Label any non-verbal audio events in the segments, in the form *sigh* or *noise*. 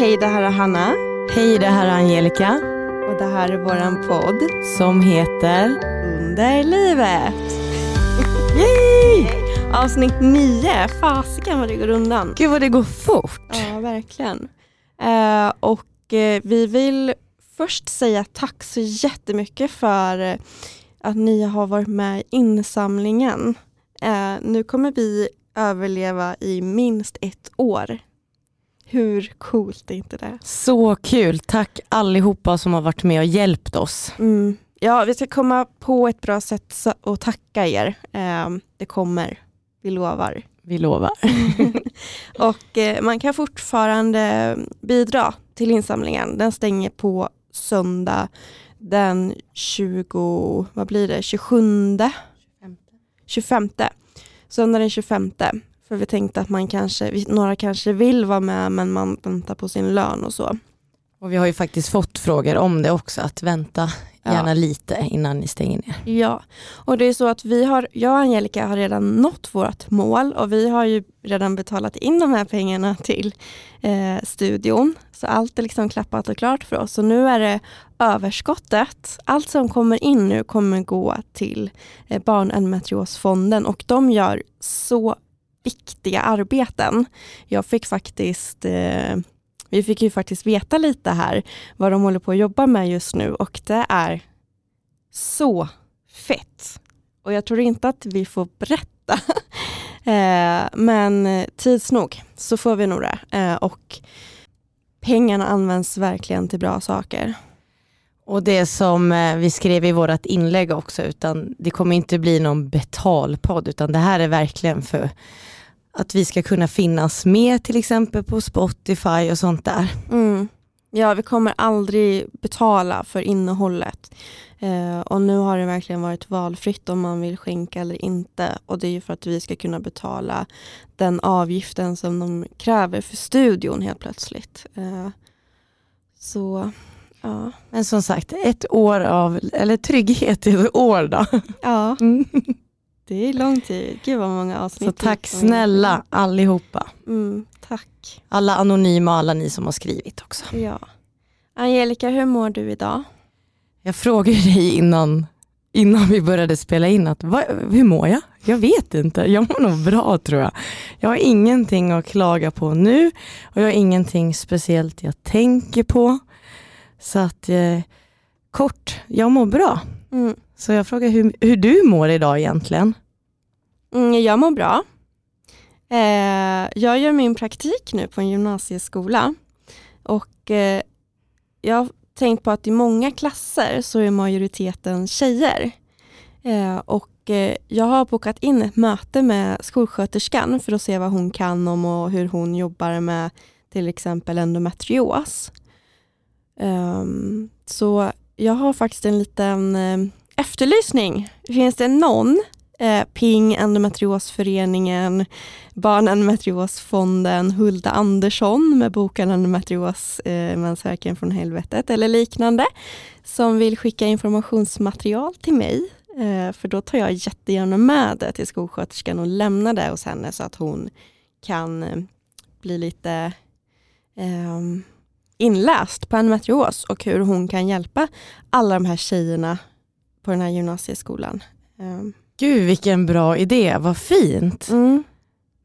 Hej, det här är Hanna Hej, det här är Angelica och det här är våran podd som heter Under livet. Yay! Avsnitt nio, fasiken vad det går undan. Gud vad det går fort. Ja, verkligen. Eh, och eh, vi vill först säga tack så jättemycket för eh, att ni har varit med i insamlingen. Eh, nu kommer vi överleva i minst ett år. Hur coolt är inte det? Så kul. Tack allihopa som har varit med och hjälpt oss. Mm. Ja, vi ska komma på ett bra sätt att tacka er. Eh, det kommer, vi lovar. Vi lovar. *laughs* Och eh, man kan fortfarande bidra till insamlingen. Den stänger på söndag den 20, vad blir det, 27? 25. Söndag den 25. För vi tänkte att man kanske, några kanske vill vara med men man väntar på sin lön och så. Och vi har ju faktiskt fått frågor om det också, att vänta Ja. gärna lite innan ni stänger ner. Ja, och det är så att vi har, jag och Angelica har redan nått vårt mål och vi har ju redan betalat in de här pengarna till eh, studion. Så allt är liksom klappat och klart för oss. Så nu är det överskottet. Allt som kommer in nu kommer gå till eh, Barnendometriosfonden och de gör så viktiga arbeten. Jag fick faktiskt eh, vi fick ju faktiskt veta lite här vad de håller på att jobba med just nu och det är så fett. Och jag tror inte att vi får berätta. *laughs* eh, men tids nog så får vi nog det. Eh, och pengarna används verkligen till bra saker. Och det som eh, vi skrev i vårt inlägg också, utan det kommer inte bli någon betalpodd, utan det här är verkligen för att vi ska kunna finnas med till exempel på Spotify och sånt där. Mm. Ja, vi kommer aldrig betala för innehållet. Eh, och nu har det verkligen varit valfritt om man vill skänka eller inte. Och det är ju för att vi ska kunna betala den avgiften som de kräver för studion helt plötsligt. Eh, så, ja. Men som sagt, ett år av, eller trygghet i ett år då. Ja, *laughs* Mm. det är lång tid. Gud vad många avsnitt. Så tack snälla allihopa. Mm, tack. Alla anonyma och alla ni som har skrivit också. Ja. Angelica, hur mår du idag? Jag frågade dig innan, innan vi började spela in, att, vad, hur mår jag? Jag vet inte, jag mår nog bra tror jag. Jag har ingenting att klaga på nu och jag har ingenting speciellt jag tänker på. Så att eh, kort, jag mår bra. Mm. Så jag frågar hur, hur du mår idag egentligen. Mm, jag mår bra. Eh, jag gör min praktik nu på en gymnasieskola och eh, jag har tänkt på att i många klasser så är majoriteten tjejer. Eh, och eh, jag har bokat in ett möte med skolsköterskan för att se vad hon kan om och hur hon jobbar med till exempel endometrios. Um, så jag har faktiskt en liten eh, efterlysning. Finns det någon eh, Ping, Endometriosföreningen, Barnendometriosfonden, Hulda Andersson med boken Endometrios, eh, mensvärken från helvetet eller liknande som vill skicka informationsmaterial till mig. Eh, för då tar jag jättegärna med det till skolsköterskan och lämnar det hos henne så att hon kan eh, bli lite eh, inläst på endometrios och hur hon kan hjälpa alla de här tjejerna på den här gymnasieskolan. Ehm, Gud vilken bra idé, vad fint. Mm.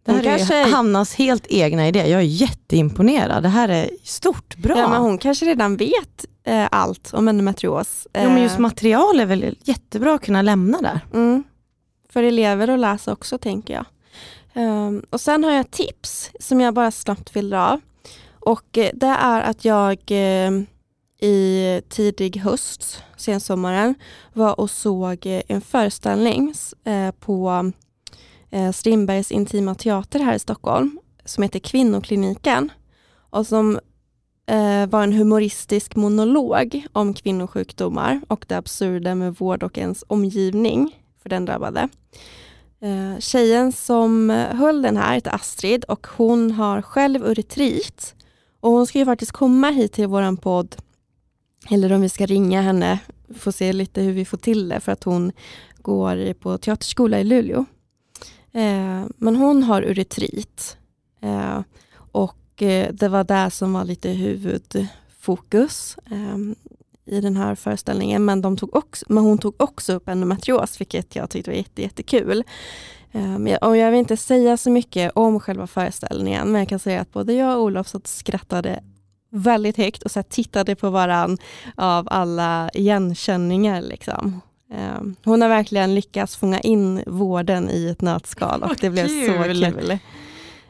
Det här Hon är kanske- Hannas helt egna idé, jag är jätteimponerad. Det här är stort, bra. Ja, men hon kanske redan vet eh, allt om endometrios. Jo, men just Eh, material är väl jättebra att kunna lämna där. mm. För elever att läsa också tänker jag. Ehm, och sen har jag tips som jag bara snabbt vill dra. Och eh, det är att jag eh, i tidig höst, sensommaren, var och såg eh, en föreställning på Strindbergs Intima Teater här i Stockholm som heter Kvinnokliniken och som var en humoristisk monolog om kvinnosjukdomar och det absurda med vård och ens omgivning för den drabbade. Tjejen som höll den här heter Astrid och hon har själv uretrit och hon ska ju faktiskt komma hit till våran podd eller om vi ska ringa henne, får se lite hur vi får till det för att hon går på teaterskola i Luleå. Eh, men hon har uretrit eh, och eh, det var det som var lite huvudfokus eh, i den här föreställningen. Men, de tog också, men hon tog också upp endometrios, vilket jag tyckte var jätte, jättekul. Um, och jag vill inte säga så mycket om själva föreställningen, men jag kan säga att både jag och Olof så skrattade väldigt högt och så tittade på varann av alla igenkänningar. Liksom. Um, hon har verkligen lyckats fånga in vården i ett nötskal och det blev så kul.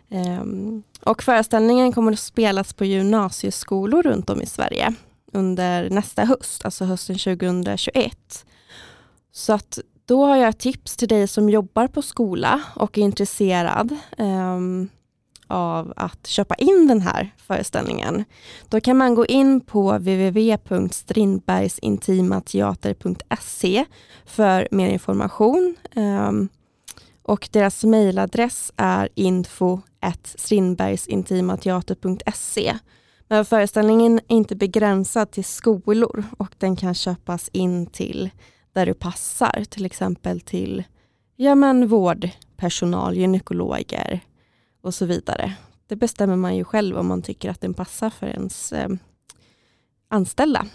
Um, och föreställningen kommer att spelas på gymnasieskolor runt om i Sverige under nästa höst, alltså hösten 2021. Så att då har jag tips till dig som jobbar på skola och är intresserad um, av att köpa in den här föreställningen. Då kan man gå in på www.strindbergsintimateater.se för mer information. Um, och deras mejladress är info.strindbergsintimateater.se Men föreställningen är inte begränsad till skolor och den kan köpas in till där du passar, till exempel till ja, men vårdpersonal, gynekologer och så vidare. Det bestämmer man ju själv om man tycker att den passar för ens eh, anställda.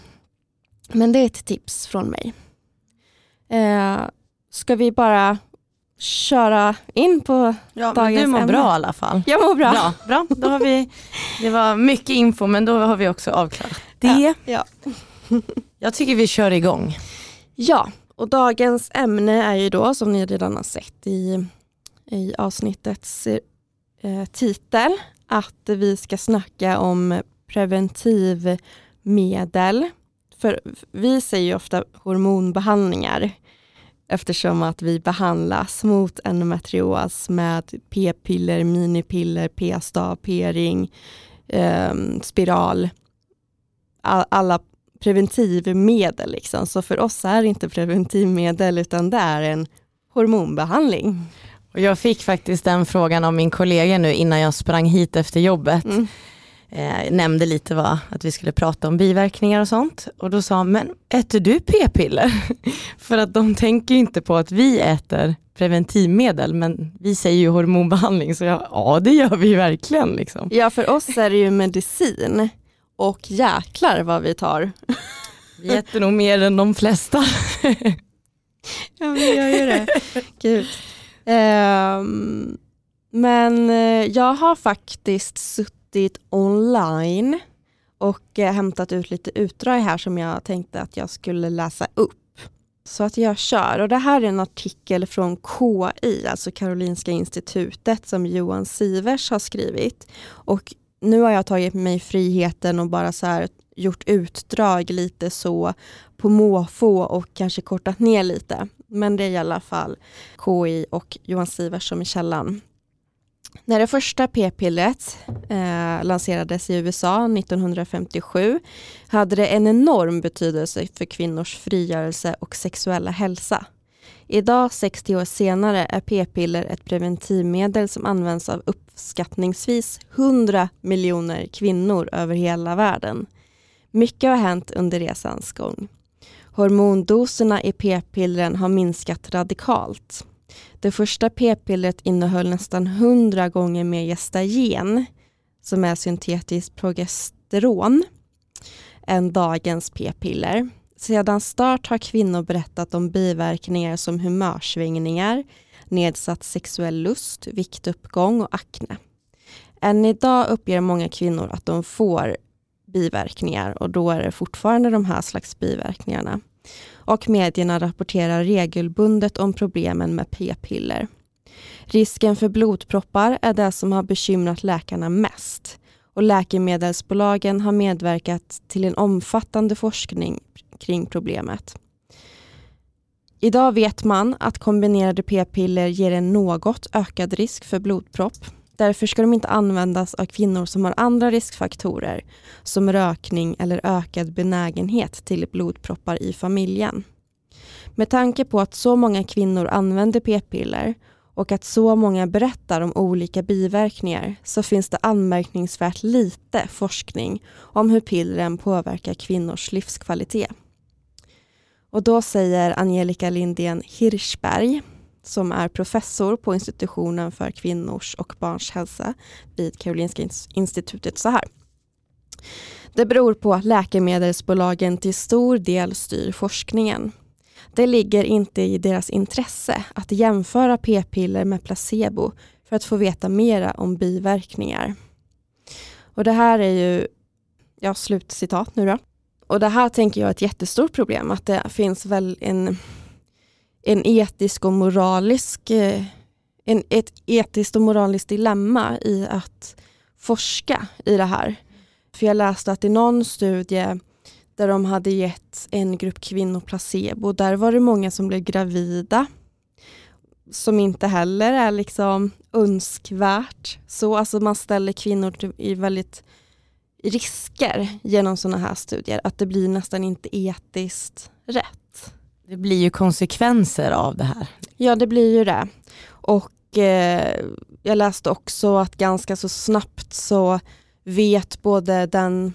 Men det är ett tips från mig. Eh, ska vi bara köra in på ja, dagens Du mår ämne. bra i alla fall. Jag mår bra. bra. bra. Då har vi, det var mycket info men då har vi också avklarat det. Ja, ja. Jag tycker vi kör igång. Ja, och dagens ämne är ju då som ni redan har sett i, i avsnittets eh, titel att vi ska snacka om preventivmedel. För vi säger ju ofta hormonbehandlingar eftersom att vi behandlas mot endometrios med p-piller, minipiller, p-stav, p-ring, eh, spiral, alla preventivmedel. Liksom. Så för oss är det inte preventivmedel utan det är en hormonbehandling. Och jag fick faktiskt den frågan av min kollega nu innan jag sprang hit efter jobbet. Mm eh, nämnde lite va, att vi skulle prata om biverkningar och sånt. Och då sa han, men äter du p-piller? *laughs* För att de tänker inte på att vi äter preventivmedel, men vi säger ju hormonbehandling, så ja, ja det gör vi verkligen. Liksom. Ja, för oss är det ju medicin och jäklar vad vi tar. *laughs* Vi äter nog mer än de flesta. *laughs* ja, vi gör ju det. Gud. Um, men eh, jag har faktiskt suttit suttit online och eh, hämtat ut lite utdrag här som jag tänkte att jag skulle läsa upp. Så att jag kör. Och det här är en artikel från KI, alltså Karolinska institutet, som Johan Sivers har skrivit. Och nu har jag tagit mig friheten och bara så här gjort utdrag lite så på måfå och kanske kortat ner lite. Men det är i alla fall KI och Johan Sivers som är källan. När det första p-pillret eh, lanserades i USA 1957 hade det en enorm betydelse för kvinnors frigörelse och sexuella hälsa. Idag, 60 år senare, är p-piller ett preventivmedel som används av uppskattningsvis 100 miljoner kvinnor över hela världen. Mycket har hänt under resans gång. Hormondoserna i p-pillren har minskat radikalt. Det första p-pillret innehöll nästan 100 gånger mer gestagen, som är syntetiskt progesteron, än dagens p-piller. Sedan start har kvinnor berättat om biverkningar som humörsvängningar, nedsatt sexuell lust, viktuppgång och akne. Än idag uppger många kvinnor att de får biverkningar och då är det fortfarande de här slags biverkningarna och medierna rapporterar regelbundet om problemen med p-piller. Risken för blodproppar är det som har bekymrat läkarna mest och läkemedelsbolagen har medverkat till en omfattande forskning kring problemet. Idag vet man att kombinerade p-piller ger en något ökad risk för blodpropp. Därför ska de inte användas av kvinnor som har andra riskfaktorer som rökning eller ökad benägenhet till blodproppar i familjen. Med tanke på att så många kvinnor använder p-piller och att så många berättar om olika biverkningar så finns det anmärkningsvärt lite forskning om hur pillren påverkar kvinnors livskvalitet. Och då säger Angelica Lindén Hirschberg, som är professor på institutionen för kvinnors och barns hälsa vid Karolinska institutet så här. Det beror på att läkemedelsbolagen till stor del styr forskningen. Det ligger inte i deras intresse att jämföra p-piller med placebo för att få veta mera om biverkningar. Och det här är ju, ja slutcitat nu då. Och det här tänker jag är ett jättestort problem, att det finns väl en, en etisk och moralisk, eh, en, ett etiskt och moraliskt dilemma i att forska i det här. För jag läste att i någon studie där de hade gett en grupp kvinnor placebo, där var det många som blev gravida som inte heller är liksom önskvärt. Så alltså man ställer kvinnor i väldigt risker genom sådana här studier, att det blir nästan inte etiskt rätt. Det blir ju konsekvenser av det här. Ja det blir ju det. Och eh, jag läste också att ganska så snabbt så vet både den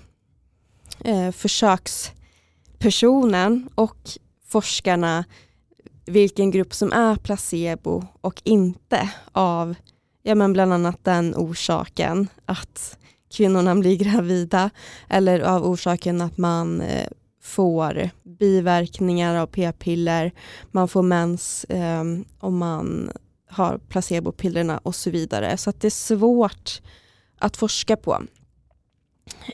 eh, försökspersonen och forskarna vilken grupp som är placebo och inte av ja, men bland annat den orsaken att kvinnorna blir gravida eller av orsaken att man eh, får biverkningar av p-piller, man får mens eh, om man har placebopillerna och så vidare. Så att det är svårt att forska på.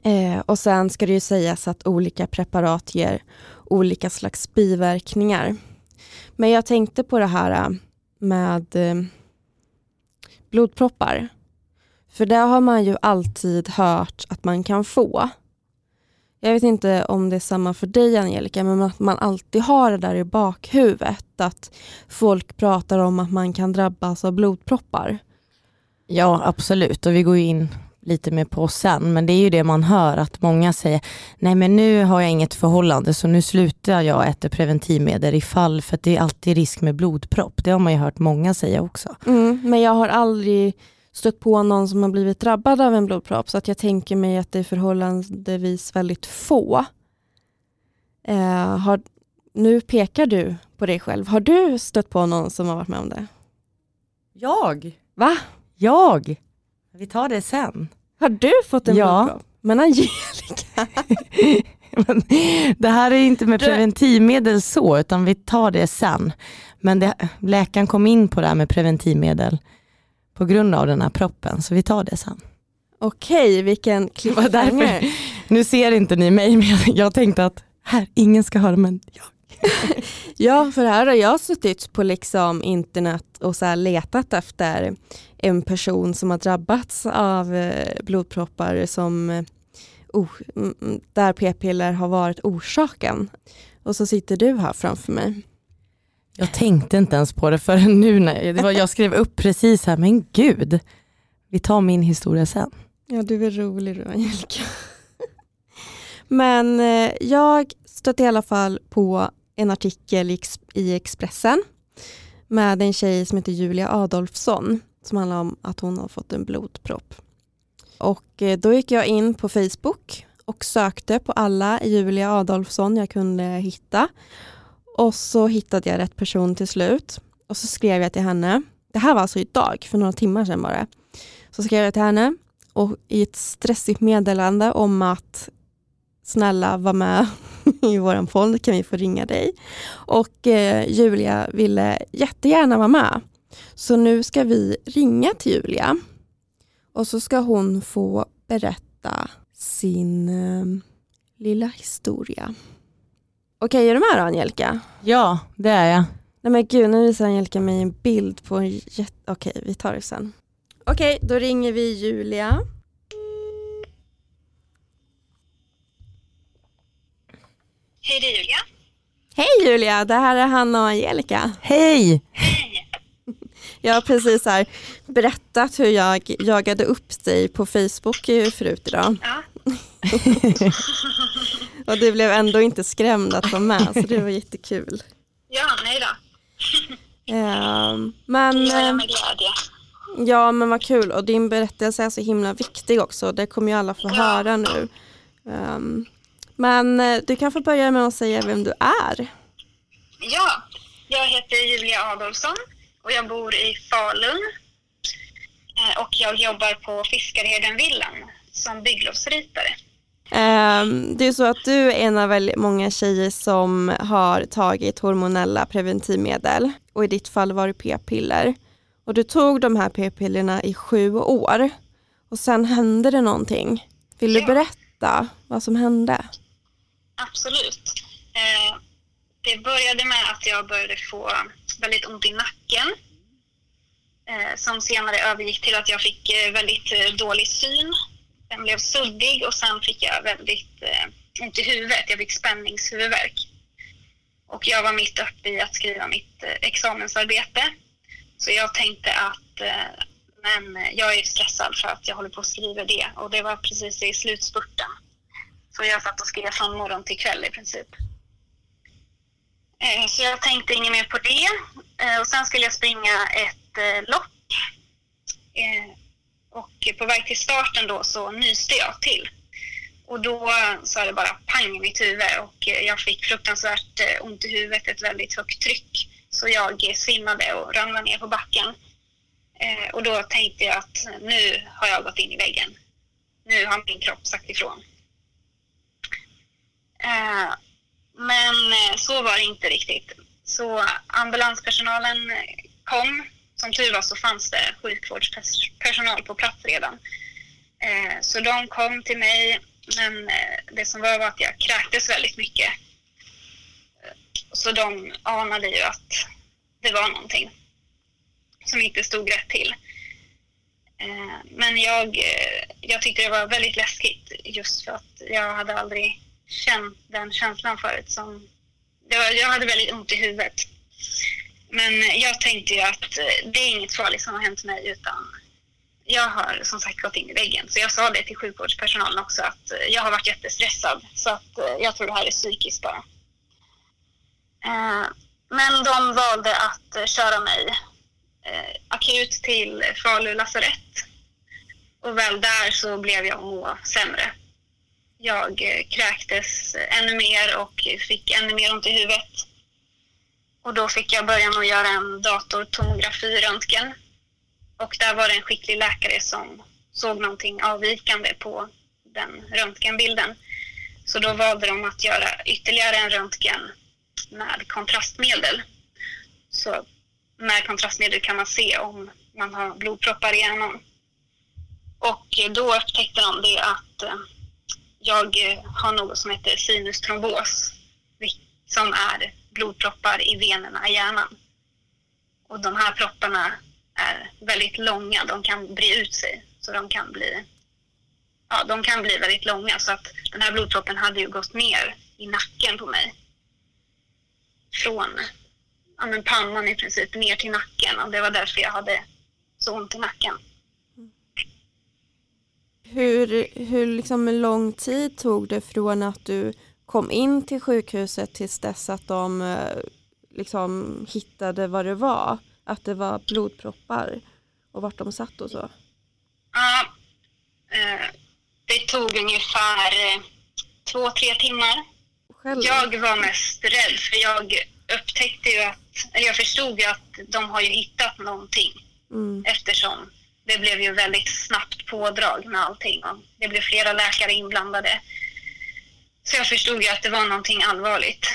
Eh, och sen ska det ju sägas att olika preparat ger olika slags biverkningar. Men jag tänkte på det här eh, med eh, blodproppar. För det har man ju alltid hört att man kan få. Jag vet inte om det är samma för dig Angelica, men att man alltid har det där i bakhuvudet. Att folk pratar om att man kan drabbas av blodproppar. Ja absolut och vi går in lite mer på sen, men det är ju det man hör att många säger, nej men nu har jag inget förhållande så nu slutar jag äta preventivmedel ifall, för det är alltid risk med blodpropp. Det har man ju hört många säga också. Mm, men jag har aldrig stött på någon som har blivit drabbad av en blodpropp, så att jag tänker mig att det är förhållandevis väldigt få. Eh, har, nu pekar du på dig själv. Har du stött på någon som har varit med om det? Jag? Va? Jag? Vi tar det sen. Har du fått en ja. blodpropp? Men Angelica. *laughs* Men det här är inte med preventivmedel så, utan vi tar det sen. Men det, läkaren kom in på det här med preventivmedel på grund av den här proppen, så vi tar det sen. Okej, vilken cliffhanger. *laughs* Nu ser inte ni mig, men jag, tänkte att här, ingen ska höra, men jag. *laughs* ja, för här har jag suttit på liksom internet och så letat efter en person som har drabbats av eh, blodproppar som oh, där p-piller har varit orsaken. Och så sitter du här framför mig. Jag tänkte inte ens på det förrän nu när jag, det var, jag skrev upp precis här, men gud, vi tar min historia sen. Ja, du är rolig du Angelica. men eh, jag stötte i alla fall på en artikel i Expressen med en tjej som heter Julia Adolfsson som handlar om att hon har fått en blodpropp. Och eh, då gick jag in på Facebook och sökte på alla Julia Adolfsson jag kunde hitta. Och så hittade jag rätt person till slut. Och så skrev jag till henne, det här var alltså idag, för några timmar sedan bara. Så skrev jag till henne och i ett stressigt meddelande om att snälla var med *laughs* i vår podd, kan vi få ringa dig? Och eh, Julia ville jättegärna vara med. Så nu ska vi ringa till Julia och så ska hon få berätta sin eh, lilla historia. Okej, är du med då Angelica? Ja, det är jag. Nej men gud, nu visar Angelica mig en bild på en jätte... Okej, vi tar det sen. Okej, då ringer vi Julia. Hej, det är Julia. Hej Julia, det här är Hanna och Angelica. Hej! Hej! Jag har precis här berättat hur jag jagade upp dig på Facebook förut idag. Ja. *laughs* och du blev ändå inte skrämd att vara med, så det var jättekul. Ja, nej då. Ja, men, gör jag med glädje. Ja, men vad kul. Och din berättelse är så himla viktig också. Det kommer ju alla få ja. höra nu. Um, men eh, du kan få börja med att säga vem du är. Ja, jag heter Julia Adolfsson och jag bor i Falun. Eh, och jag jobbar på Fiskarhedenvillan som bygglovsritare. Ehm, det är så att du är en av väldigt många tjejer som har tagit hormonella preventivmedel och i ditt fall var det p-piller. Och du tog de här p-pillerna i sju år och sen hände det någonting. Vill du berätta vad som hände? Absolut. Eh, det började med att jag började få väldigt ont i nacken. Eh, som senare övergick till att jag fick eh, väldigt eh, dålig syn. Den blev suddig och sen fick jag väldigt eh, ont i huvudet. Jag fick spänningshuvudvärk. Och jag var mitt uppe i att skriva mitt eh, examensarbete. Så jag tänkte att eh, men jag är stressad för att jag håller på att skriva det. Och det var precis i slutspurten. Så jag satt och skrev från morgon till kväll i princip. Eh, Så jag tänkte inget mer på det. Eh, Och sen skulle jag springa ett eh, lopp. Eh, och på väg till starten då så nyste jag till. Och då sa det bara pang i mitt huvud och eh, jag fick fruktansvärt eh, ont i huvudet, ett väldigt högt tryck. Så jag eh, svimmade och ramlade ner på backen. Och då tänkte jag att nu har jag gått in i väggen. Nu har min kropp sagt ifrån. Men så var det inte riktigt. Så ambulanspersonalen kom. Som tur var så fanns det sjukvårdspersonal på plats redan. Eh, Så de kom till mig. Men eh, det som var var att jag kräktes väldigt mycket. Eh, så de anade ju att det var någonting som inte stod rätt till. Eh, Men jag, eh, jag tyckte det var väldigt läskigt just för att jag hade aldrig känt den känslan förut. Som, det var, jag hade väldigt ont i huvudet. Men jag tänkte ju att eh, det är inget farligt som har hänt mig utan jag har som sagt gått in i väggen. Så jag sa det till sjukvårdspersonalen också att eh, jag har varit jättestressad så att eh, jag tror det här är psykiskt bara. Men de valde att köra mig akut till Falu lasarett. Och väl där så blev jag må sämre. Jag kräktes ännu mer och fick ännu mer ont i huvudet. Och då fick jag börja med att göra en datortomografiröntgen. Och där var det en skicklig läkare som såg någonting avvikande på den röntgenbilden. Så då valde de att göra ytterligare en röntgen med kontrastmedel. Så med kontrastmedel kan man se om man har blodproppar i hjärnan. Och då upptäckte de det att eh, jag har något som heter sinustrombos som är blodproppar i venerna i hjärnan. Och de här propparna är väldigt långa, de kan bre ut sig. Så de kan bli, ja, de kan bli väldigt långa. Så att den här blodproppen hade ju gått ner i nacken på mig. Från ja, men pannan i princip ner till nacken och det var därför jag hade så ont i nacken. Hur, hur liksom lång tid tog det från att du kom in till sjukhuset tills dess att de eh, liksom hittade vad det var? Att det var blodproppar och vart de satt och så? Ja, eh, det tog ungefär eh, två, tre timmar. Själv? Jag var mest rädd för jag upptäckte ju att, eller jag förstod ju att de har ju hittat någonting Mm. eftersom det blev ju väldigt snabbt pådrag med allting och det blev flera läkare inblandade. Så jag förstod ju att det var någonting allvarligt.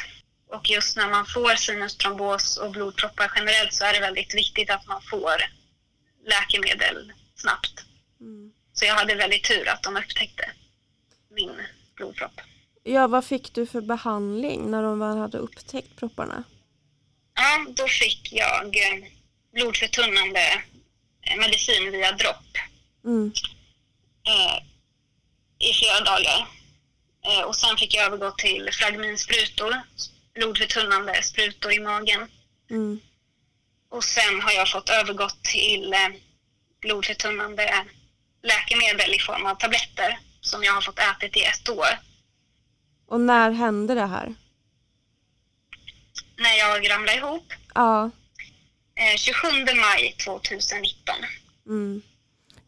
Och just när man får sinustrombos och blodproppar generellt så är det väldigt viktigt att man får läkemedel snabbt. Mm. Så jag hade väldigt tur att de upptäckte min blodpropp. Ja, vad fick du för behandling när de väl hade upptäckt propparna? Ja, då fick jag eh, blodförtunnande eh, medicin via dropp Mm. eh, i flera dagar. Eh, och sen fick jag övergå till fragminsprutor, blodförtunnande sprutor i magen. Mm. Och sen har jag fått övergått till eh, blodförtunnande läkemedel i form av tabletter som jag har fått ätit i ett år. Och när hände det här? När jag ramlade ihop Ja. eh, 27 maj 2019. Mm.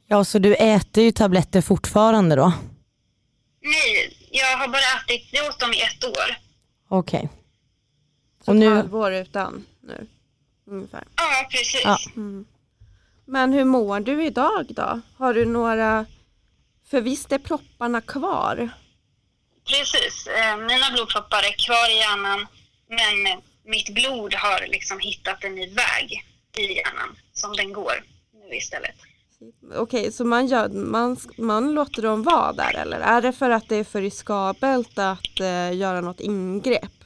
Ja, så du äter ju tabletter fortfarande då? Nej, jag har bara ätit det åt dem i ett år. Okej. Så Och ett nu, halvår utan nu? ungefär. Ja, precis. Ja. Mm. Men hur mår du idag då? Har du några, för visst är propparna kvar? Precis. Eh, Mina blodproppar är kvar i hjärnan men mitt blod har liksom hittat en ny väg i hjärnan som den går nu istället. Okej, så man, gör, man, man låter dem vara där eller? Är det för att det är för riskabelt att eh, göra något ingrepp?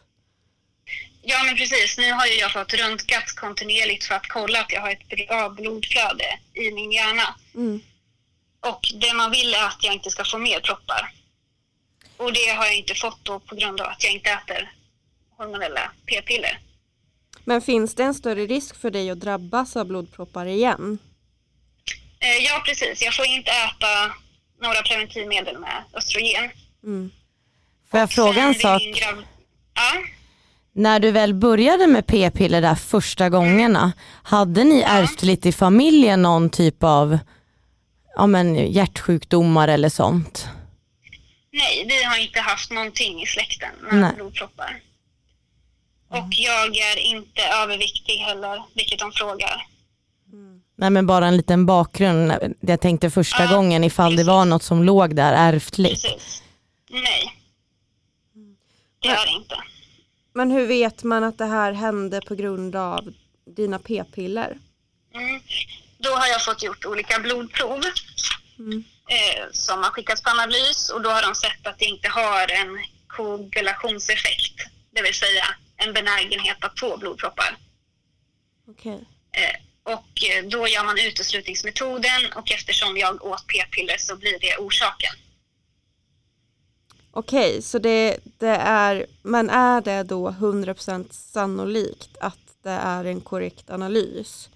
Ja, men precis. Nu har ju jag fått röntgat kontinuerligt för att kolla att jag har ett bra blodflöde i min hjärna. Mm. Och det man vill är att jag inte ska få mer proppar. Och det har jag inte fått då på grund av att jag inte äter hormonella p-piller. Men finns det en större risk för dig att drabbas av blodproppar igen? Eh, Ja, precis. Jag får inte äta några preventivmedel med östrogen. Mm. Får jag fråga en sak? grav- Ja. När du väl började med p-piller där första gångerna, hade ni ärftligt i familjen någon typ av ja, men, hjärtsjukdomar eller sånt? Nej, vi har inte haft någonting i släkten med Nej. blodproppar. Och jag är inte överviktig heller, vilket de frågar. Nej men bara en liten bakgrund. Jag tänkte första Ja, gången ifall det precis. var något som låg där ärftligt. Precis. Nej. Det Nej. är det inte. Men hur vet man att det här hände på grund av dina p-piller? Mm. Då har jag fått gjort olika blodprov Mm. eh, som har skickats på analys och då har de sett att det inte har en koagulationseffekt, det vill säga en benägenhet att få blodproppar. Okej. Eh, och eh, då gör man uteslutningsmetoden och eftersom jag åt p-piller så blir det orsaken. Okej, så det, det är, men är det då 100% sannolikt att det är en korrekt analys?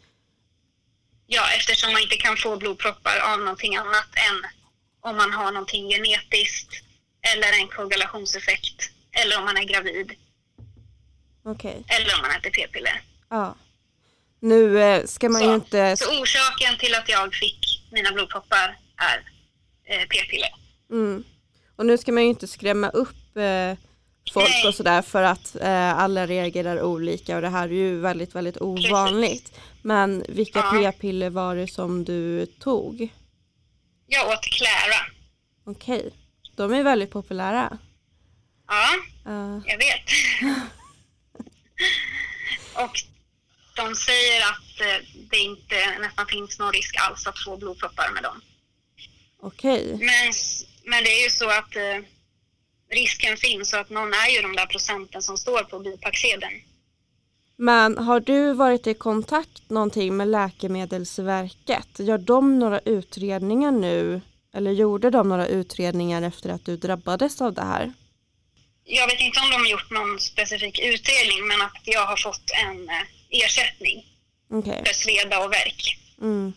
Ja, eftersom man inte kan få blodproppar av någonting annat än om man har någonting genetiskt eller en koagulationseffekt eller om man är gravid Okej, eller om man äter p-piller. ja. Nu eh, ska man ju Så. inte... Så orsaken till att jag fick mina blodproppar är eh, p-piller. Mm. Och nu ska man ju inte skrämma upp eh, folk Nej. och sådär för att eh, alla reagerar olika och det här är ju väldigt, väldigt ovanligt. Men vilka Ja. p-piller var det som du tog? Jag åt Klära. Okej, de är väldigt populära. Ja, Eh, jag vet. *laughs* och de säger att eh, det inte nästan finns någon risk alls att få blodproppar med dem. Okej, Men, men det är ju så att eh, risken finns och att någon är ju de där procenten som står på bipacksedeln. men har du varit i kontakt någonting med Läkemedelsverket? Gör de några utredningar nu? Eller gjorde de några utredningar efter att du drabbades av det här? Jag vet inte om de har gjort någon specifik utredning men att jag har fått en eh, ersättning Okej. för sveda och värk. Mm.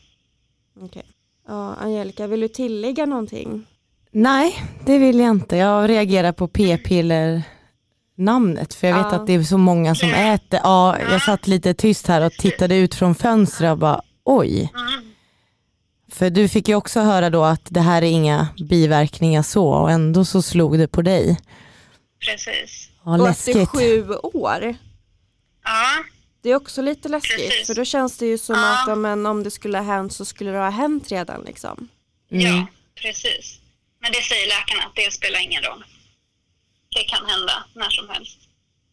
Okej. Ja, Angelica, vill du tillägga någonting? Nej, det vill jag inte. Jag reagerar på p-piller namnet för jag vet Ja. att det är så många som äter. Ja, jag satt lite tyst här och tittade ut från fönstret och bara oj. Mm. För du fick ju också höra då att det här är inga biverkningar så och ändå så slog det på dig. Precis. Ja, och efter läskigt. sju år. Ja, Det är också lite läskigt Precis. för då känns det ju som Ja. att men, om det skulle ha hänt så skulle det ha hänt redan liksom. Mm. ja, precis. Men det säger läkarna att det spelar ingen roll. Det kan hända när som helst.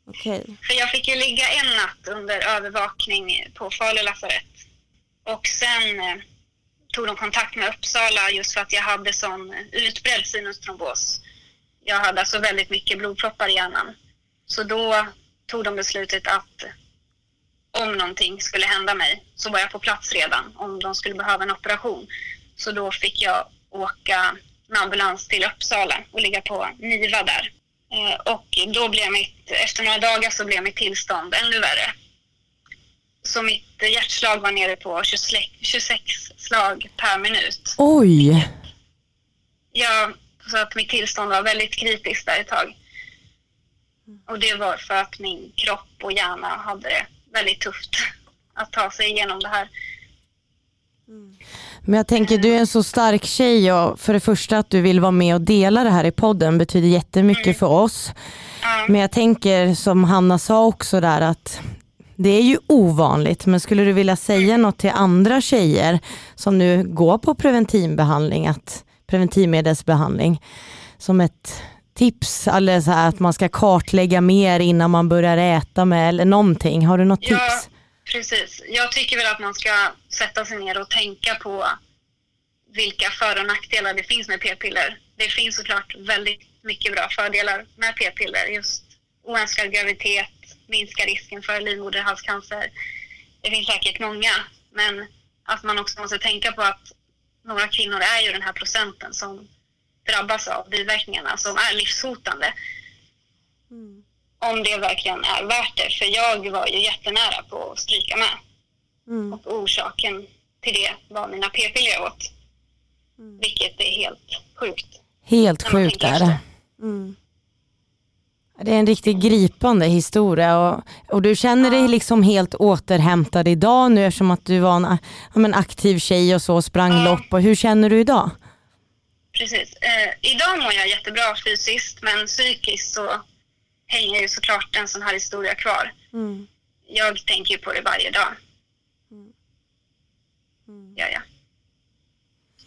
Okej. För jag fick ju ligga en natt under övervakning på Falu lasarett. Och sen eh, tog de kontakt med Uppsala just för att jag hade sån eh, utbredd sinustrombos. Jag hade alltså väldigt mycket blodproppar i hjärnan. Så då tog de beslutet att om någonting skulle hända mig så var jag på plats redan om de skulle behöva en operation. Så då fick jag åka med ambulans till Uppsala och ligga på NIVA där. Eh, Och då blev mitt, efter några dagar så blev mitt tillstånd ännu värre. Så mitt hjärtslag var nere på 26, 26 slag per minut. Oj, Ja, så att mitt tillstånd var väldigt kritiskt där ett tag. Och det var för att min kropp och hjärna hade det väldigt tufft att ta sig igenom det här. men jag tänker du är en så stark tjej och för det första att du vill vara med och dela det här i podden betyder jättemycket för oss. Ja, Men jag tänker som Hanna sa också där att Det är ju ovanligt, men skulle du vilja säga något till andra tjejer som nu går på preventivbehandling, att, preventivmedelsbehandling, som ett tips, eller så här, att man ska kartlägga mer innan man börjar äta med eller någonting. Har du något Ja. tips? Precis. Jag tycker väl att man ska sätta sig ner och tänka på vilka för och nackdelar det finns med p-piller. Det finns såklart väldigt mycket bra fördelar med p-piller. Just oönskad graviditet, minska risken för livmoderhalscancer. Det finns säkert många, men att man också måste tänka på att några kvinnor är ju den här procenten som drabbas av biverkningarna som är livshotande. Mm. Om det verkligen är värt det. För jag var ju jättenära på att stryka med. Mm. Och orsaken till det var mina p-piller jag åt. Mm. Vilket är helt sjukt. Helt sjukt är det. Mm. Det är en riktigt gripande historia och, och du känner dig liksom helt återhämtad idag nu eftersom att du var en ja, men aktiv tjej och så sprang Ja. lopp. Och hur känner du idag? Precis. Eh, idag mår jag jättebra fysiskt men psykiskt så hänger ju såklart en sån här historia kvar. Mm. Jag tänker ju på det varje dag. Mm. Ja, ja.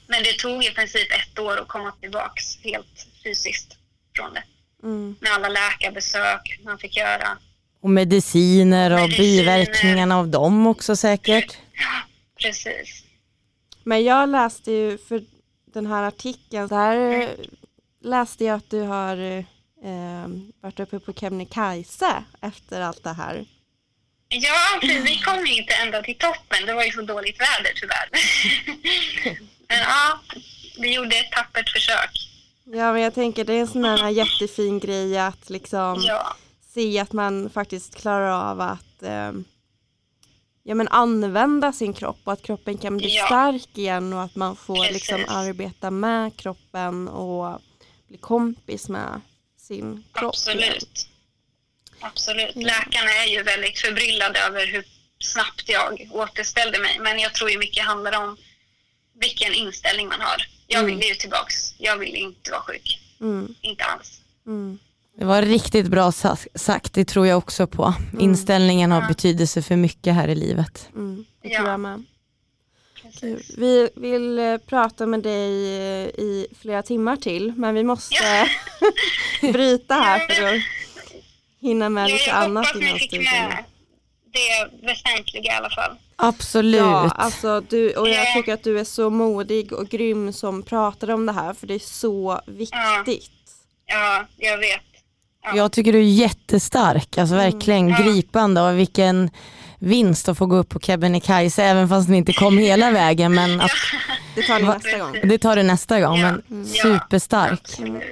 Men det tog i princip ett år att komma tillbaks helt fysiskt från det. Mm. Med alla läkarbesök man fick göra. Och mediciner och Mediciner. biverkningarna av dem också säkert. Ja, precis. Men jag läste ju för den här artikeln, där eh, läste jag att du har eh, varit uppe på Kebnekaise efter allt det här. Ja, precis. vi kom ju inte ända till toppen. Det var ju så dåligt väder tyvärr. *laughs* Men ja, vi gjorde ett tappert försök. Ja men jag tänker det är en sån här jättefin grej att liksom Ja, se att man faktiskt klarar av att eh, ja, men använda sin kropp och att kroppen kan bli Ja. stark igen och att man får Precis. liksom arbeta med kroppen och bli kompis med sin kropp. igen. absolut. Absolut. Läkarna är ju väldigt förbryllade över hur snabbt jag återställde mig. Men jag tror ju mycket handlar om vilken inställning man har. Jag Mm. ville ju tillbaks. Jag ville inte vara sjuk. Mm, Inte alls. mm, Det var riktigt bra sa- sagt, det tror jag också på. Inställningen har Ja. betydelse för mycket här i livet. mm, det Ja. tror jag med. Vi vill eh, prata med dig eh, i flera timmar till men vi måste Ja. *laughs* bryta här för att hinna med Ja, lite jag annat studion. med det väsentliga i alla fall. Absolut. Ja, alltså du, och jag Ja. tycker att du är så modig och grym som pratar om det här för det är så viktigt. Ja, jag vet. Ja. Jag tycker du är jättestark, alltså verkligen Ja. gripande och vilken vinst att få gå upp på Kebnekaise även fast ni inte kom hela vägen men att, *laughs* *laughs* Det tar Va- nästa gång. det tar du nästa gång Ja. men Mm. superstark. Absolut.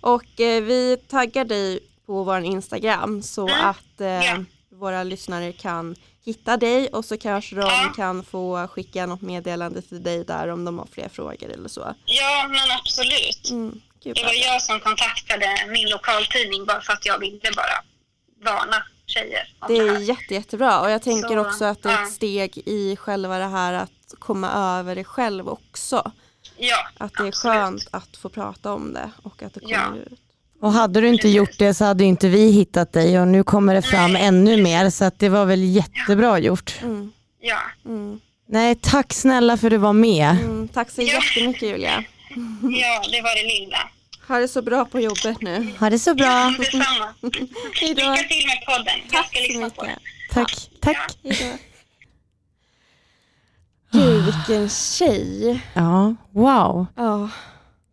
Och eh, vi taggar dig på vår Instagram så Mm. att eh, Ja. våra lyssnare kan hitta dig och så kanske de Ja. kan få skicka något meddelande till dig där om de har fler frågor eller så. Ja, men absolut. Mm, Det var jag som kontaktade min lokaltidning bara för att jag ville bara varna tjejer om Det det är här. jätte, jättebra och jag tänker Så, också att det är ja. ett steg i själva det här att komma över det själv också. Ja, Att det är absolut. skönt att få prata om det och att det kommer Ja. ut. Och hade du inte gjort det så hade inte vi hittat dig och nu kommer det fram Nej. ännu mer så att det var väl jättebra gjort. Mm, Ja, mm, Nej tack snälla för att du var med. mm. Tack så Ja. jättemycket Julia. *laughs* ja, det var det lilla. Ha det så bra på jobbet nu. Ha det så bra. Detsamma. *laughs* Hej då. Lycka till med podden. Jag Tack ska så lyssna på mycket. den. Tack. Tack. Hej då. Gud vilken tjej. Ja, wow. Ja,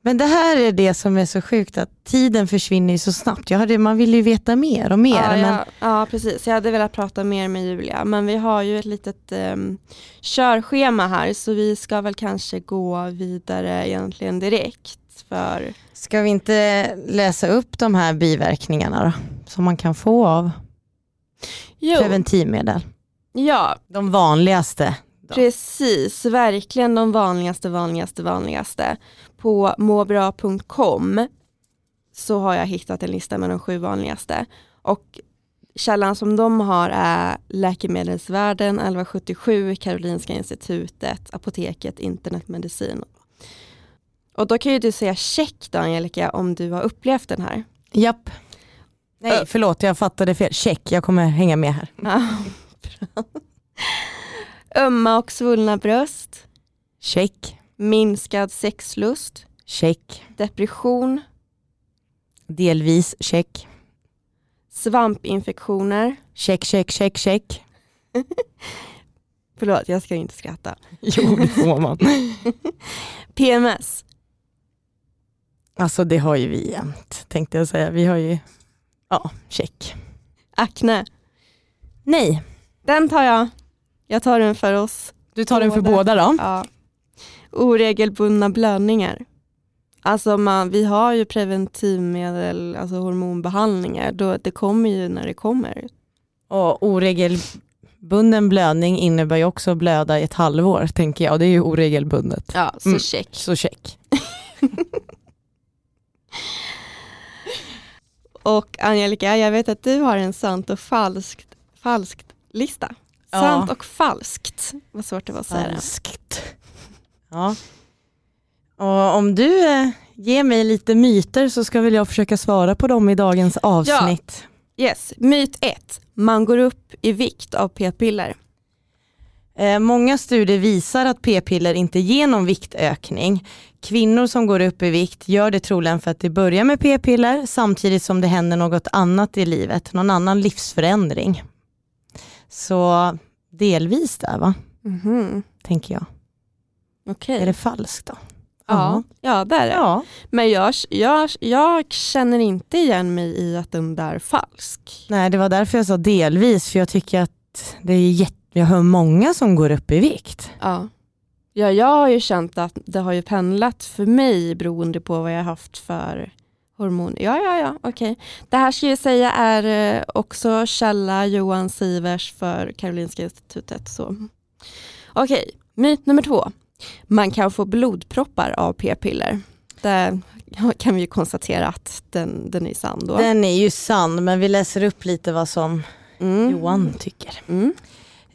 Men det här är det som är så sjukt att tiden försvinner ju så snabbt. Jag hade, man vill ju veta mer och mer. ja, men ja, ja precis. Jag hade velat prata mer med Julia men vi har ju ett litet um, körschema här så vi ska väl kanske gå vidare egentligen direkt för Ska vi inte läsa upp de här biverkningarna då? Som man kan få av jo, preventivmedel. ja De vanligaste. då. precis, verkligen de vanligaste, vanligaste, vanligaste. På måbra.com så har jag hittat en lista med de sju vanligaste och källan som de har är Läkemedelsvärlden 1177, Karolinska institutet, Apoteket, Internetmedicin. Och då kan ju du säga check då Angelica om du har upplevt den här. Japp. Nej Ö. förlåt jag fattade fel. Check, jag kommer hänga med här. Ömma och svullna bröst, Check. minskad sexlust, Check. depression, Delvis check. svampinfektioner. Check, check, check, check. *laughs* Förlåt, jag ska inte skratta. Jo, det får man. *laughs* PMS. Alltså det har ju vi jämt, tänkte jag säga. Vi har ju, ja, check. Akne. Nej, Den tar jag. Jag tar den för oss. du tar den för Båda. båda då. Ja. Oregelbundna blödningar. Alltså man, vi har ju preventivmedel, alltså hormonbehandlingar. Då, det kommer ju när det kommer. Och oregelbunden blödning innebär ju också att blöda i ett halvår, tänker jag. Och det är ju oregelbundet. Ja, så Mm. check. Så check. *laughs* Och Angelica, jag vet att du har en sant och falskt, falskt lista. Ja. Sant och falskt. Vad svårt det var att säga. Falskt. Ja. Och om du eh, ger mig lite myter så ska väl jag försöka svara på dem i dagens avsnitt. Yes, myt 1. Man går upp i vikt av p-piller. Eh, många studier visar att p-piller inte ger någon viktökning. Kvinnor som går upp i vikt gör det troligen för att det börjar med p-piller samtidigt som det händer något annat i livet, någon annan livsförändring. Så delvis där va, Mhm. tänker jag. Okej. Är det falskt då? Ja, ja, det är det. Ja. Men jag, jag, jag känner inte igen mig i att den där är falsk. Nej det var därför jag sa delvis, för jag tycker att det är jätte, jag hör många som går upp i vikt. Ja. Ja, jag har ju känt att det har ju pendlat för mig beroende på vad jag har haft för hormon. Ja, ja, ja, okej. Det här ska jag säga är eh, också källa Johan Sivers för Karolinska institutet. Så. Okej, myt nummer två. Man kan få blodproppar av p-piller. Det kan vi ju konstatera att den, den är sann då. Den är ju sann, men vi läser upp lite vad som Mm. Johan tycker. Mm.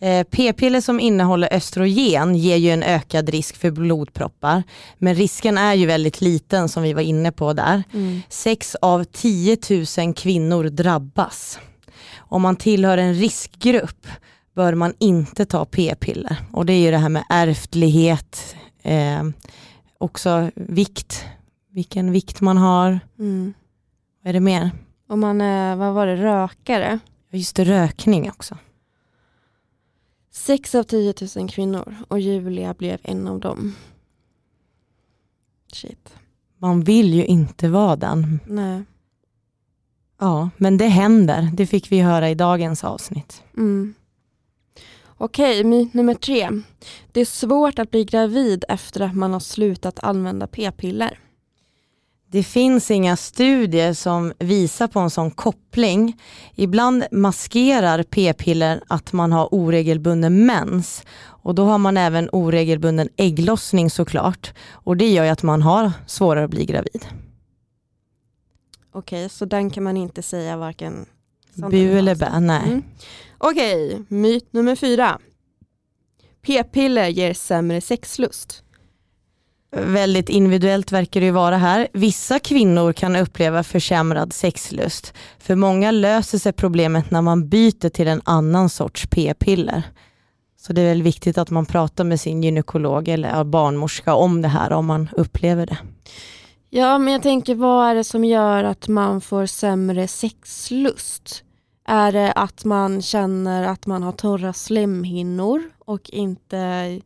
Eh, P-piller som innehåller östrogen ger ju en ökad risk för blodproppar. Men risken är ju väldigt liten som vi var inne på där. Mm. 6 av 10 000 kvinnor drabbas. Om man tillhör en riskgrupp bör man inte ta p-piller. Och det är ju det här med ärftlighet, eh, också vikt, vilken vikt man har. Mm. Vad är det mer? Om man är, vad var det, rökare. Just det, rökning också. 6 av 10 000 kvinnor och Julia blev en av dem. Shit. Man vill ju inte vara den. Nej. Ja, men det händer. Det fick vi höra i dagens avsnitt. Mm. Okej, myt nummer tre. Det är svårt att bli gravid efter att man har slutat använda p-piller. Det finns inga studier som visar på en sån koppling. Ibland maskerar p-piller att man har oregelbunden mens och då har man även oregelbunden ägglossning såklart och det gör ju att man har svårare att bli gravid. Okej, så den kan man inte säga varken Bu eller falskt. bä, nej. Mm. Okej, myt nummer fyra. P-piller ger sämre sexlust. Väldigt individuellt verkar det ju vara här. Vissa kvinnor kan uppleva försämrad sexlust. För många löser sig problemet när man byter till en annan sorts p-piller. Så det är väl viktigt att man pratar med sin gynekolog eller barnmorska om det här om man upplever det. Ja, men jag tänker vad är det som gör att man får sämre sexlust? Är det att man känner att man har torra slemhinnor och inte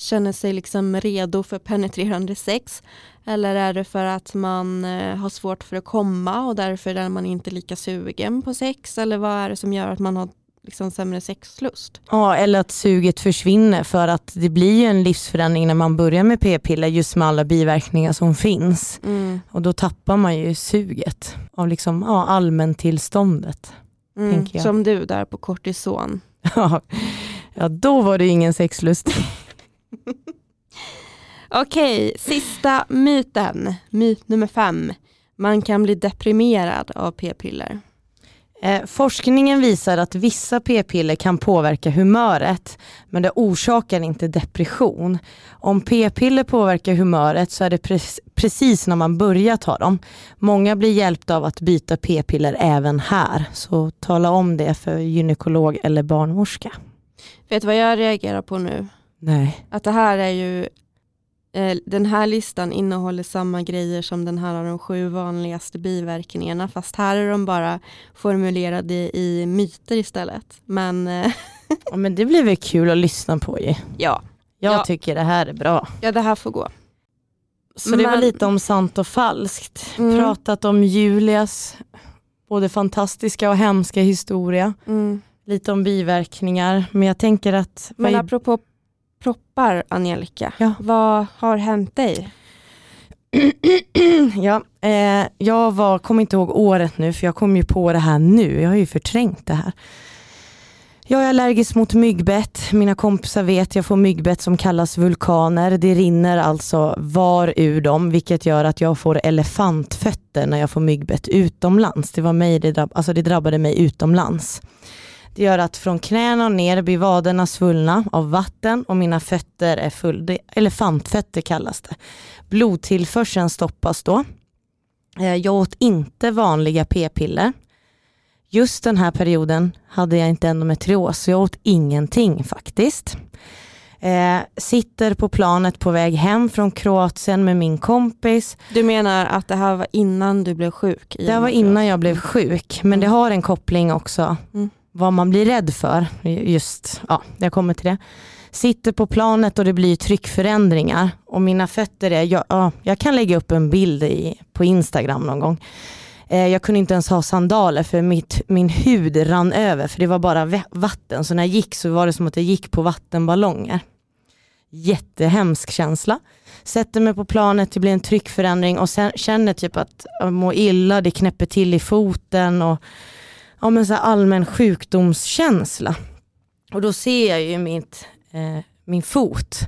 känner sig liksom redo för penetrerande sex? Eller är det för att man eh, har svårt för att komma och därför är man inte lika sugen på sex? Eller vad är det som gör att man har liksom sämre sexlust? Ja, eller att suget försvinner för att det blir ju en livsförändring när man börjar med p-piller just med alla biverkningar som finns. Mm. Och då tappar man ju suget av liksom, ja, allmäntillståndet. Mm. Som du där på kortison. *laughs* Ja, då var det ingen sexlust. *laughs* Okej, sista myten. Myt nummer fem. Man kan bli deprimerad av p-piller. Eh, forskningen visar att vissa p-piller kan påverka humöret men det orsakar inte depression. Om p-piller påverkar humöret så är det pre- precis när man börjar ta dem. Många blir hjälpta av att byta p-piller även här. Så tala om det för gynekolog eller barnmorska. Vet du vad jag reagerar på nu? Nej. Att det här är ju, eh, den här listan innehåller samma grejer som den här av de sju vanligaste biverkningarna, fast här är de bara formulerade i myter istället. Men eh, *laughs* Ja, men det blir väl kul att lyssna på ju. ja, Jag Ja. tycker det här är bra. ja, det här får gå. Så det var lite om sant och falskt. Mm. Pratat om Julias både fantastiska och hemska historia. Mm. Lite om biverkningar. Men jag tänker att... Men apropå proppar, Angelica, Ja. vad har hänt dig? *clears throat* ja, eh, jag var, kommer inte ihåg året nu för jag kom ju på det här nu. Jag har ju förträngt det här. Jag är allergisk mot myggbett. Mina kompisar vet jag får myggbett som kallas vulkaner. Det rinner alltså var ur dem vilket gör att jag får elefantfötter när jag får myggbett utomlands. Det, var mig det, drabb- alltså det drabbade mig utomlands. Det gör att från knäna och ner blir vaderna svullna av vatten och mina fötter är full. Det, elefantfötter kallas det. Blodtillförseln stoppas då. Eh, Jag åt inte vanliga p-piller. Just den här perioden hade jag inte endometrios, så jag åt ingenting faktiskt. Eh, sitter på planet på väg hem från Kroatien med min kompis. Du menar att det här var innan du blev sjuk? Det här var innan jag blev sjuk, men det har en koppling också. Mm. Vad man blir rädd för. Just, ja, jag kommer till det. Sitter på planet och det blir tryckförändringar och mina fötter är, jag, ja, jag kan lägga upp en bild i, på Instagram någon gång. Eh, jag kunde inte ens ha sandaler för mitt, min hud rann över för det var bara vatten. Så när jag gick så var det som att jag gick på vattenballonger. Jättehemsk känsla. Sätter mig på planet, det blir en tryckförändring och sen känner typ att jag mår illa, det knäpper till i foten och ja, men så allmän sjukdomskänsla. Och då ser jag ju mitt, eh, min fot,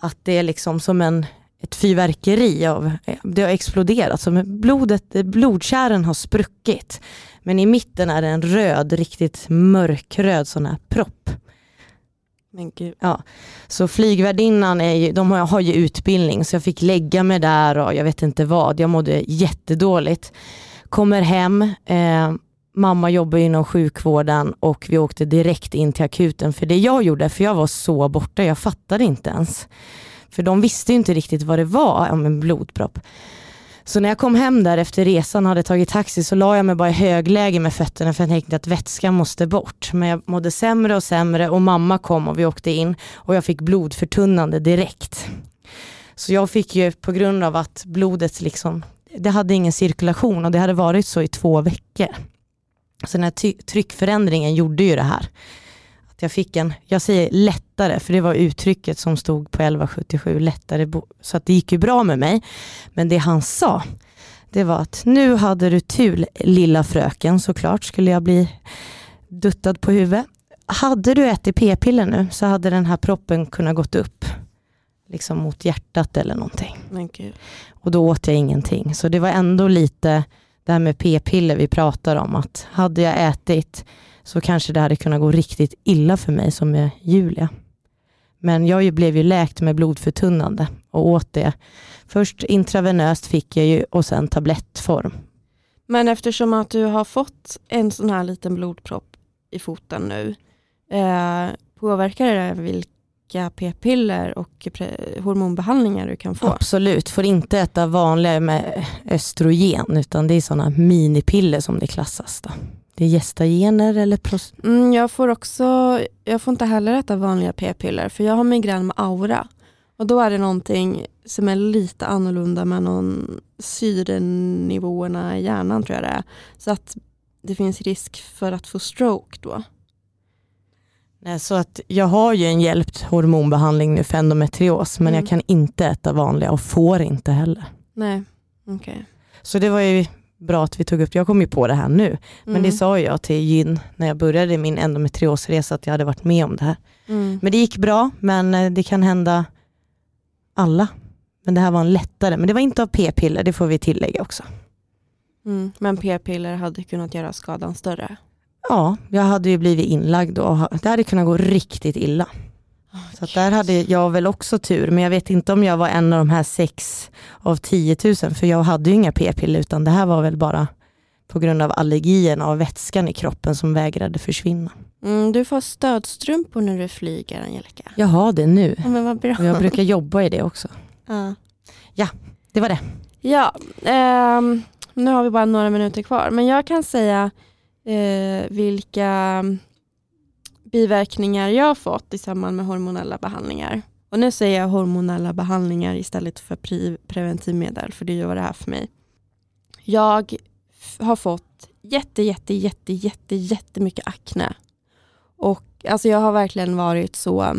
att det är liksom som en, ett fyrverkeri av, det har exploderat, som blodet, blodkärlen har spruckit. Men i mitten är det en röd, riktigt mörkröd sån här propp. Men gud. Så flygvärdinnan är ju, de har, har ju utbildning så jag fick lägga mig där och jag vet inte vad. Jag mådde jättedåligt. Kommer hem, eh, mamma jobbar inom sjukvården och vi åkte direkt in till akuten. För det jag gjorde, för jag var så borta, jag fattade inte ens. För de visste inte riktigt vad det var om en blodpropp. Så när jag kom hem där efter resan och hade tagit taxi så la jag mig bara i högläge med fötterna för jag tänkte att vätskan måste bort. Men jag mådde sämre och sämre och mamma kom och vi åkte in och jag fick blodförtunnande direkt. Så jag fick ju på grund av att blodet liksom, det hade ingen cirkulation och det hade varit så i två veckor. Så den här tryckförändringen gjorde ju det här. Att jag fick en, jag säger lättare, för det var uttrycket som stod på 1177, lättare, så att det gick ju bra med mig. Men det han sa, det var att nu hade du tur lilla fröken, såklart skulle jag bli duttad på huvudet. Hade du ätit p-piller nu så hade den här proppen kunnat gått upp liksom mot hjärtat eller någonting. Och då åt jag ingenting. Så det var ändå lite det här med p-piller vi pratar om. Att hade jag ätit så kanske det hade kunnat gå riktigt illa för mig som med Julia. Men jag ju- blev ju läkt med blodförtunnande och åt det. Först intravenöst fick jag ju och sen tablettform. Men eftersom att du har fått en sån här liten blodpropp i foten nu, eh, påverkar det vilka p-piller och hormonbehandlingar du kan få? Absolut, får inte äta vanliga med östrogen utan det är sådana minipiller som det klassas. Då. Det är gestagener eller pros- Mm, jag får också, jag får inte heller äta vanliga p-piller för jag har migrän med aura. Och då är det någonting som är lite annorlunda med någon syrenivåerna i hjärnan tror jag det är. Så att det finns risk för att få stroke då. Nej, Så att jag har ju en hjälpt hormonbehandling nu för endometrios men Mm. jag kan inte äta vanliga och får inte heller. Nej, okej. Så det var ju bra att vi tog upp, jag kom ju på det här nu, men Mm. det sa jag till Gyn när jag började min endometriosresa att jag hade varit med om det här. Mm. Men det gick bra, men eh, det kan hända alla. Men det här var en lättare, men det var inte av p-piller, det får vi tillägga också. Mm. Men p-piller hade kunnat göra skadan större. Ja, jag hade ju blivit inlagd och ha- det hade kunnat gå riktigt illa. Så att där hade jag väl också tur, men jag vet inte om jag var en av de här sex av 10 000, för jag hade ju inga p-piller, utan det här var väl bara på grund av allergien av vätskan i kroppen som vägrade försvinna. Mm, du får stödstrumpor när du flyger Angelica. Jag har det nu Ja, men vad bra. och jag brukar jobba i det också. Ja. Det var det. Ja, ehm, nu har vi bara några minuter kvar. Men jag kan säga eh, vilka biverkningar jag har fått i samband med hormonella behandlingar. Och nu säger jag hormonella behandlingar istället för pre preventivmedel, för det är ju vad det här för mig. Jag har fått jätte, jätte, jätte, jätte, jättemycket akne. Och alltså jag har verkligen varit så,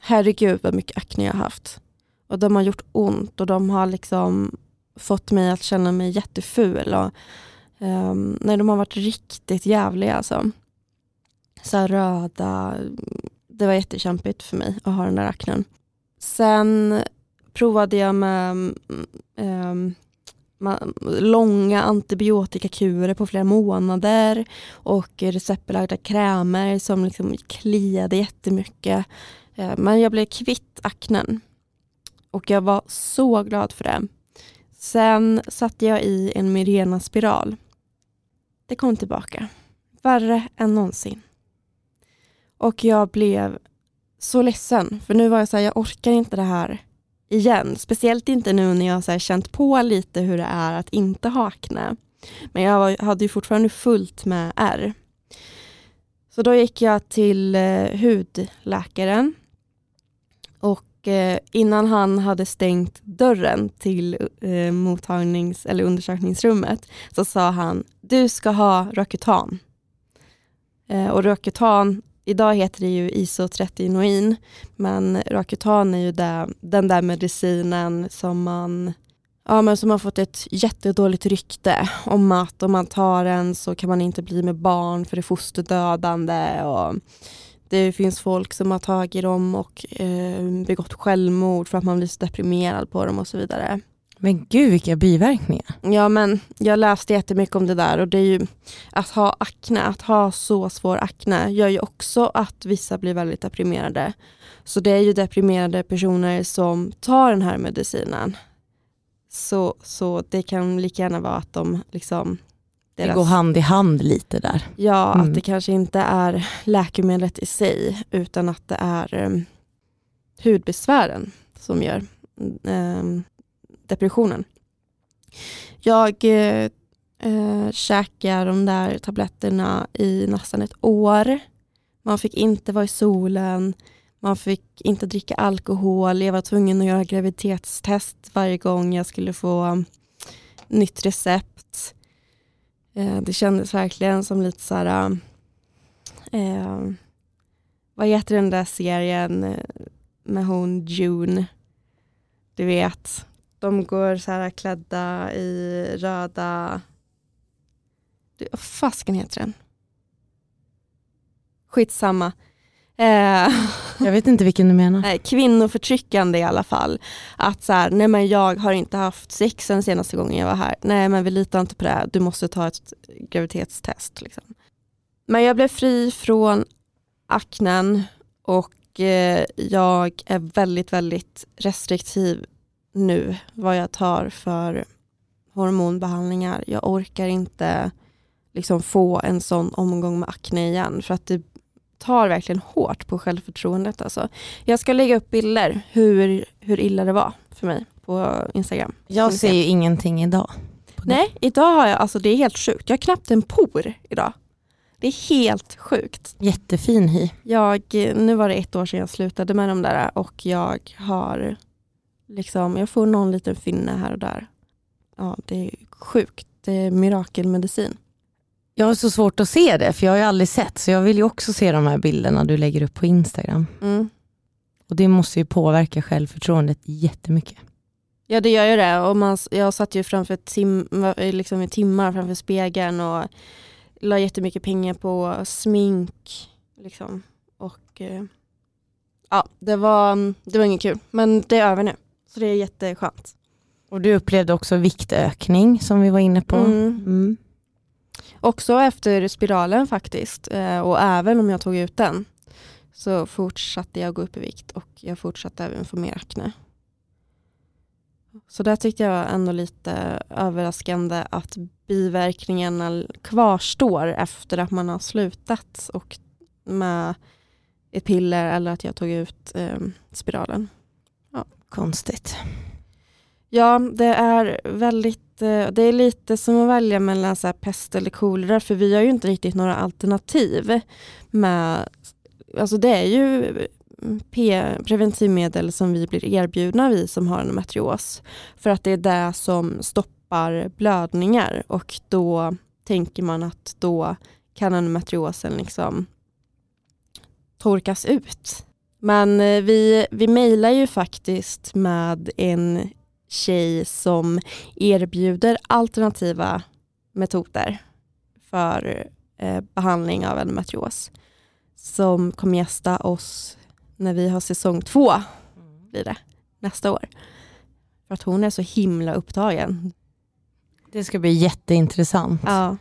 herregud vad mycket akne jag har haft. Och de har gjort ont och de har liksom fått mig att känna mig jätteful. Och, Ehm, um, nej, de har varit riktigt jävliga. Alltså. Så här röda. Det var jättekämpigt för mig att ha den där aknen. Sen provade jag med um, långa antibiotikakurer på flera månader och receptbelagda krämer som liksom kliade jättemycket. Ehm, men jag blev kvitt aknen och jag var så glad för det. Sen satte jag i en Mirena-spiral. Det kom tillbaka. Värre än någonsin. Och jag blev så ledsen. För nu var jag så här, jag orkar inte det här igen. Speciellt inte nu när jag har så här känt på lite hur det är att inte ha akne. Men jag var, hade ju fortfarande fullt med ärr. Så då gick jag till eh, hudläkaren. Och eh, innan han hade stängt dörren till eh, mottagnings eller undersökningsrummet så sa han, du ska ha Roacutan. Eh, och Roacutan, idag heter det ju isotretinoin, men Roacutan är ju där, den där medicinen som man Ja, men som har fått ett jättedåligt rykte om att om man tar den så kan man inte bli med barn för det är fosterdödande. Och det finns folk som har tagit dem och eh, begått självmord för att man blir så deprimerad på dem och så vidare. Men gud vilka biverkningar. Ja men jag läste jättemycket om det där och det är ju att ha akne, att ha så svår akne gör ju också att vissa blir väldigt deprimerade. Så det är ju deprimerade personer som tar den här medicinen. Så, så det kan lika gärna vara att de liksom Det går hand i hand lite där. Ja, Mm. att det kanske inte är läkemedlet i sig utan att det är um, hudbesvären som gör um, depressionen. Jag uh, uh, käkade de där tabletterna i nästan ett år. Man fick inte vara i solen, man fick inte dricka alkohol, jag var tvungen att göra graviditetstest varje gång jag skulle få nytt recept. Eh, det kändes verkligen som lite så här, eh, vad heter den där serien eh, med hon June? Du vet, de går så här klädda i röda, du, vad fasken heter den? Skitsamma. Eh, Jag vet inte vilken du menar. Nej, kvinnoförtryckande i alla fall. Att så här, nej men jag har inte haft sex den senaste gången jag var här. Nej men vi litar inte på det, du måste ta ett graviditetstest. Liksom. Men jag blev fri från aknen och eh, jag är väldigt, väldigt restriktiv nu vad jag tar för hormonbehandlingar. Jag orkar inte liksom få en sån omgång med akne igen för att det tar verkligen hårt på självförtroendet. Alltså. Jag ska lägga upp bilder hur, hur illa det var för mig på Instagram. Jag ser ju ingenting idag. Nej, idag har jag, alltså det är helt sjukt. Jag har knappt en por idag. Det är helt sjukt. Jättefin hy. Jag, nu var det ett år sedan jag slutade med de där och jag har liksom, jag får någon liten finne här och där. Ja, det är sjukt. Det är mirakelmedicin. Jag har så svårt att se det för jag har ju aldrig sett så jag vill ju också se de här bilderna du lägger upp på Instagram. Mm. Och det måste ju påverka självförtroendet jättemycket. Ja det gör ju det. Och man, jag satt ju framför tim, liksom i timmar framför spegeln och la jättemycket pengar på smink. Liksom. Och eh, ja, det var, det var inget kul. Men det är över nu. Så det är jätteskönt. Och du upplevde också viktökning som vi var inne på. Mm. Mm. Också efter spiralen faktiskt. Eh, och även om jag tog ut den så fortsatte jag gå upp i vikt och jag fortsatte även få mer akne. Så där tyckte jag var ändå lite överraskande att biverkningarna kvarstår efter att man har slutat och med ett piller eller att jag tog ut eh, spiralen. Konstigt. Ja, det är väldigt, eh, det är lite som att välja mellan så här pest eller kolera för vi har ju inte riktigt några alternativ med, alltså det är ju mm, P preventivmedel som vi blir erbjudna vi som har endometrios. För att det är det som stoppar blödningar och då tänker man att då kan endometriosen liksom torkas ut. Men eh, vi, vi mejlar ju faktiskt med en tjej som erbjuder alternativa metoder för eh, behandling av endometrios. Som kommer gästa oss när vi har säsong två, blir det, nästa år. För att hon är så himla upptagen. Det ska bli jätteintressant. Ja,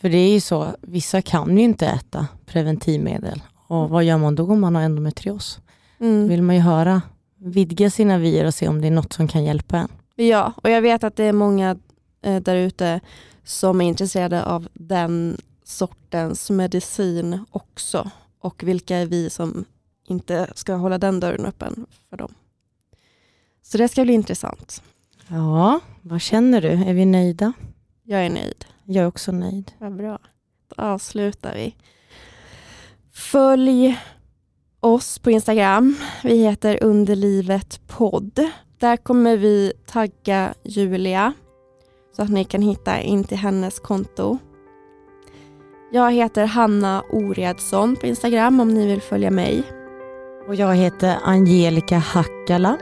För det är ju så, vissa kan ju inte äta preventivmedel. Och vad gör man då om man har endometrios? Mm. vill man ju höra, vidga sina vyer och se om det är något som kan hjälpa en. ja och jag vet att det är många eh, där ute som är intresserade av den sortens medicin också. Och vilka är vi som inte ska hålla den dörren öppen för dem. Så det ska bli intressant. Ja, vad känner du? Är vi nöjda? Jag är nöjd. Jag är också nöjd. Vad bra. Då avslutar vi. Följ oss på Instagram. Vi heter Underlivet podd. Där kommer vi tagga Julia så att ni kan hitta in till hennes konto. Jag heter Hanna Oredsson på Instagram om ni vill följa mig. Och jag heter Angelica Hackala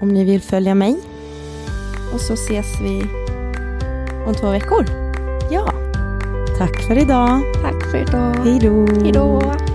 om ni vill följa mig. Och så ses vi om två veckor. Ja, tack för idag. Tack för idag. Hej då. Hej då.